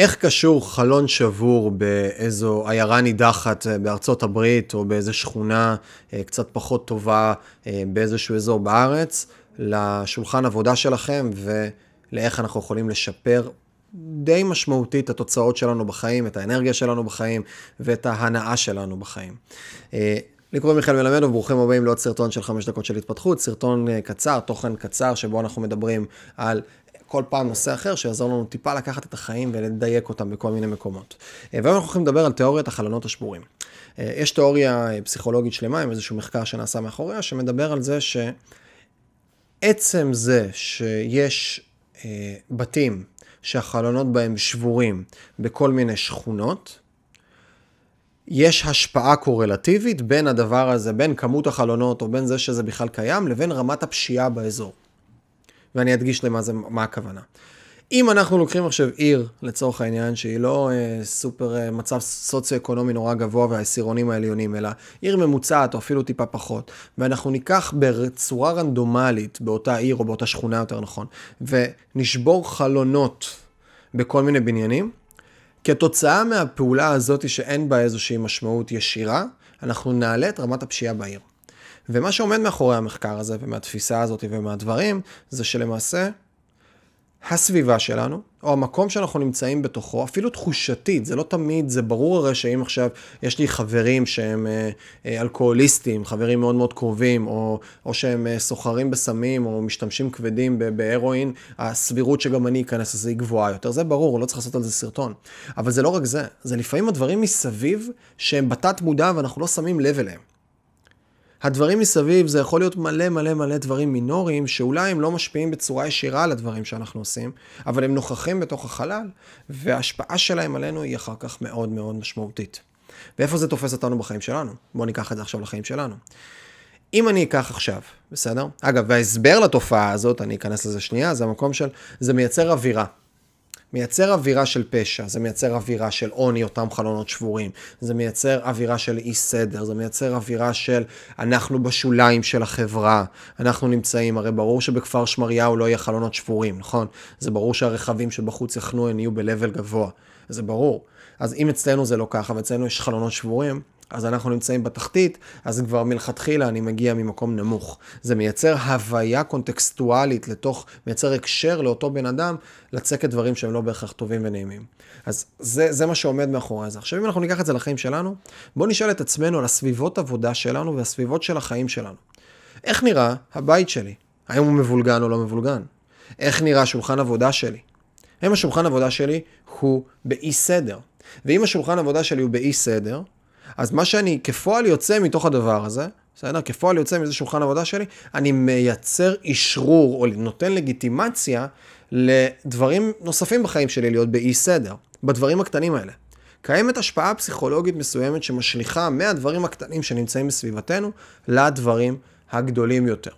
איך קשור חלון שבור באיזו עיירה נידחת אה, בארצות הברית, או באיזו שכונה אה, קצת פחות טובה אה, באיזשהו אזור בארץ, לשולחן עבודה שלכם, ולאיך אנחנו יכולים לשפר די משמעותית את התוצאות שלנו בחיים, את האנרגיה שלנו בחיים, ואת ההנאה שלנו בחיים. לי קוראים מיכאל מלמד וברוכים הבאים לעוד סרטון של חמש דקות של התפתחות, סרטון קצר, תוכן קצר, שבו אנחנו מדברים על כל פעם נושא אחר שיעזור לנו טיפה לקחת את החיים ולדייק אותם בכל מיני מקומות. אה, והיום אנחנו הולכים לדבר על תיאוריית החלונות השבורים. אה, יש תיאוריה אה, פסיכולוגית שלמה עם איזשהו מחקר שנעשה מאחוריה, שמדבר על זה שעצם זה שיש בתים שהחלונות בהם שבורים בכל מיני שכונות, יש השפעה קורלטיבית בין הדבר הזה, בין כמות החלונות או בין זה שזה בכלל קיים, לבין רמת הפשיעה באזור. ואני אדגיש למה זה, מה הכוונה. אם אנחנו לוקחים עכשיו עיר, לצורך העניין, שהיא לא אה, סופר אה, מצב סוציו-אקונומי נורא גבוה והעשירונים העליונים, אלא עיר ממוצעת או אפילו טיפה פחות, ואנחנו ניקח בצורה רנדומלית באותה עיר או באותה שכונה יותר נכון, ונשבור חלונות בכל מיני בניינים, כתוצאה מהפעולה הזאת שאין בה איזושהי משמעות ישירה, אנחנו נעלה את רמת הפשיעה בעיר. ומה שעומד מאחורי המחקר הזה ומהתפיסה הזאת ומהדברים, זה שלמעשה הסביבה שלנו, או המקום שאנחנו נמצאים בתוכו, אפילו תחושתית, זה לא תמיד, זה ברור הרי שאם עכשיו יש לי חברים שהם אה, אה, אלכוהוליסטים, חברים מאוד מאוד קרובים, או, או שהם אה, סוחרים בסמים, או משתמשים כבדים בהרואין, הסבירות שגם אני אכנס לזה היא גבוהה יותר, זה ברור, לא צריך לעשות על זה סרטון. אבל זה לא רק זה, זה לפעמים הדברים מסביב שהם בתת מודע ואנחנו לא שמים לב אליהם. הדברים מסביב זה יכול להיות מלא מלא מלא דברים מינוריים, שאולי הם לא משפיעים בצורה ישירה על הדברים שאנחנו עושים, אבל הם נוכחים בתוך החלל, וההשפעה שלהם עלינו היא אחר כך מאוד מאוד משמעותית. ואיפה זה תופס אותנו בחיים שלנו? בואו ניקח את זה עכשיו לחיים שלנו. אם אני אקח עכשיו, בסדר? אגב, וההסבר לתופעה הזאת, אני אכנס לזה שנייה, זה המקום של, זה מייצר אווירה. מייצר אווירה של פשע, זה מייצר אווירה של עוני, אותם חלונות שבורים, זה מייצר אווירה של אי סדר, זה מייצר אווירה של אנחנו בשוליים של החברה, אנחנו נמצאים, הרי ברור שבכפר שמריהו לא יהיה חלונות שבורים, נכון? זה ברור שהרכבים שבחוץ יחנו הם יהיו ב-level גבוה, זה ברור. אז אם אצלנו זה לא ככה, ואצלנו יש חלונות שבורים, אז אנחנו נמצאים בתחתית, אז כבר מלכתחילה אני מגיע ממקום נמוך. זה מייצר הוויה קונטקסטואלית לתוך, מייצר הקשר לאותו בן אדם, לצקת דברים שהם לא בהכרח טובים ונעימים. אז זה, זה מה שעומד מאחורי זה. עכשיו, אם אנחנו ניקח את זה לחיים שלנו, בואו נשאל את עצמנו על הסביבות עבודה שלנו והסביבות של החיים שלנו. איך נראה הבית שלי? האם הוא מבולגן או לא מבולגן? איך נראה שולחן עבודה שלי? האם השולחן עבודה שלי הוא באי סדר? ואם השולחן עבודה שלי הוא באי סדר, אז מה שאני כפועל יוצא מתוך הדבר הזה, בסדר? כפועל יוצא מזה שולחן עבודה שלי, אני מייצר אשרור או נותן לגיטימציה לדברים נוספים בחיים שלי להיות באי סדר, בדברים הקטנים האלה. קיימת השפעה פסיכולוגית מסוימת שמשליכה מהדברים הקטנים שנמצאים בסביבתנו לדברים הגדולים יותר.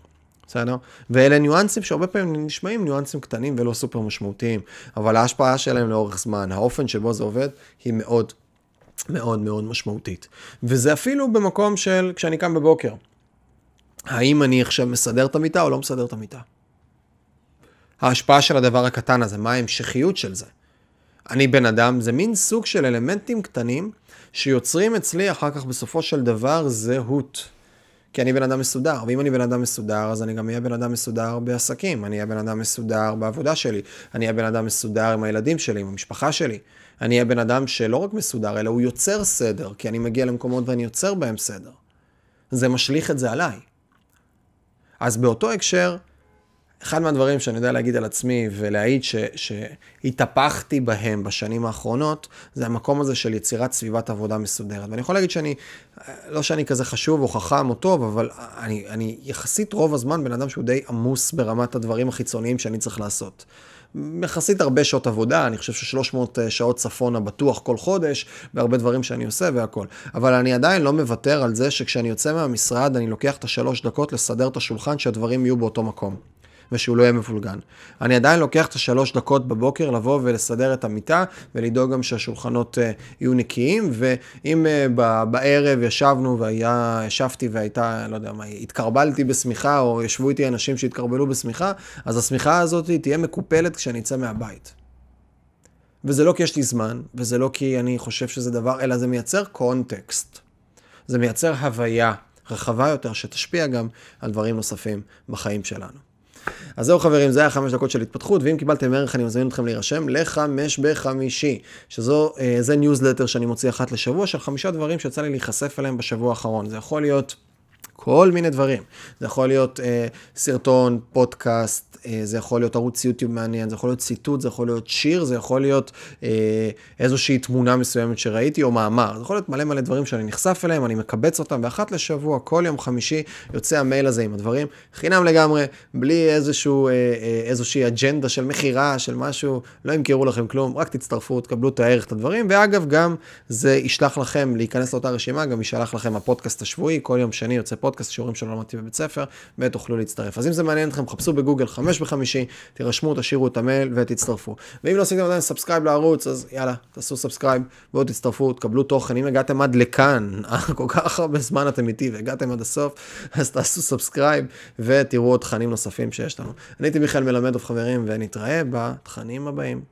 בסדר? ואלה ניואנסים שהרבה פעמים נשמעים ניואנסים קטנים ולא סופר משמעותיים, אבל ההשפעה שלהם לאורך זמן, האופן שבו זה עובד, היא מאוד מאוד מאוד משמעותית. וזה אפילו במקום של כשאני קם בבוקר. האם אני עכשיו מסדר את המיטה או לא מסדר את המיטה? ההשפעה של הדבר הקטן הזה, מה ההמשכיות של זה? אני בן אדם, זה מין סוג של אלמנטים קטנים שיוצרים אצלי אחר כך בסופו של דבר זהות. כי אני בן אדם מסודר, ואם אני בן אדם מסודר, אז אני גם אהיה בן אדם מסודר בעסקים, אני אהיה בן אדם מסודר בעבודה שלי, אני אהיה בן אדם מסודר עם הילדים שלי, עם המשפחה שלי. אני אהיה בן אדם שלא רק מסודר, אלא הוא יוצר סדר, כי אני מגיע למקומות ואני יוצר בהם סדר. זה משליך את זה עליי. אז באותו הקשר, אחד מהדברים שאני יודע להגיד על עצמי ולהעיד ש, שהתהפכתי בהם בשנים האחרונות, זה המקום הזה של יצירת סביבת עבודה מסודרת. ואני יכול להגיד שאני, לא שאני כזה חשוב או חכם או טוב, אבל אני, אני יחסית רוב הזמן בן אדם שהוא די עמוס ברמת הדברים החיצוניים שאני צריך לעשות. יחסית הרבה שעות עבודה, אני חושב ש-300 אה, שעות צפונה בטוח כל חודש, והרבה דברים שאני עושה והכל. אבל אני עדיין לא מוותר על זה שכשאני יוצא מהמשרד, אני לוקח את השלוש דקות לסדר את השולחן, שהדברים יהיו באותו מקום. ושהוא לא יהיה מבולגן. אני עדיין לוקח את השלוש דקות בבוקר לבוא ולסדר את המיטה ולדאוג גם שהשולחנות uh, יהיו נקיים, ואם uh, בערב ישבנו והיה, ישבתי והייתה, לא יודע מה, התקרבלתי בשמיכה, או ישבו איתי אנשים שהתקרבלו בשמיכה, אז השמיכה הזאת תהיה מקופלת כשאני אצא מהבית. וזה לא כי יש לי זמן, וזה לא כי אני חושב שזה דבר, אלא זה מייצר קונטקסט. זה מייצר הוויה רחבה יותר, שתשפיע גם על דברים נוספים בחיים שלנו. אז זהו חברים, זה היה חמש דקות של התפתחות, ואם קיבלתם ערך אני מזמין אתכם להירשם לחמש בחמישי, שזו, אה, ניוזלטר שאני מוציא אחת לשבוע, של חמישה דברים שיצא לי להיחשף אליהם בשבוע האחרון. זה יכול להיות כל מיני דברים. זה יכול להיות אה, סרטון, פודקאסט, אה, זה יכול להיות ערוץ יוטיוב מעניין, זה יכול להיות ציטוט, זה יכול להיות שיר, זה יכול להיות אה, איזושהי תמונה מסוימת שראיתי או מאמר. זה יכול להיות מלא מלא דברים שאני נחשף אליהם, אני מקבץ אותם, ואחת לשבוע, כל יום חמישי, יוצא המייל הזה עם הדברים, חינם לגמרי, בלי איזשהו, אה, אה, איזושהי אג'נדה של מכירה, של משהו, לא ימכרו לכם כלום, רק תצטרפו, תקבלו את הערך, את הדברים, ואגב, גם זה ישלח לכם להיכנס לאותה רשימה, גם ישלח לכם הפודקאסט השבועי, כל יום שני יוצא פודקאסט, שיעורים שלא למדתי בבית ספר, ותוכלו להצטרף. אז אם זה מעניין אתכם, חפשו בגוגל חמש בחמישי, תירשמו, תשאירו את המייל ותצטרפו. ואם לא עשיתם עדיין subscribe לערוץ, אז יאללה, תעשו subscribe, בואו תצטרפו, תקבלו תוכן. אם הגעתם עד לכאן, כל כך הרבה זמן אתם איתי והגעתם עד הסוף, אז תעשו subscribe ותראו עוד תכנים נוספים שיש לנו. אני הייתי מיכאל מלמדוב חברים, ונתראה בתכנים הבאים.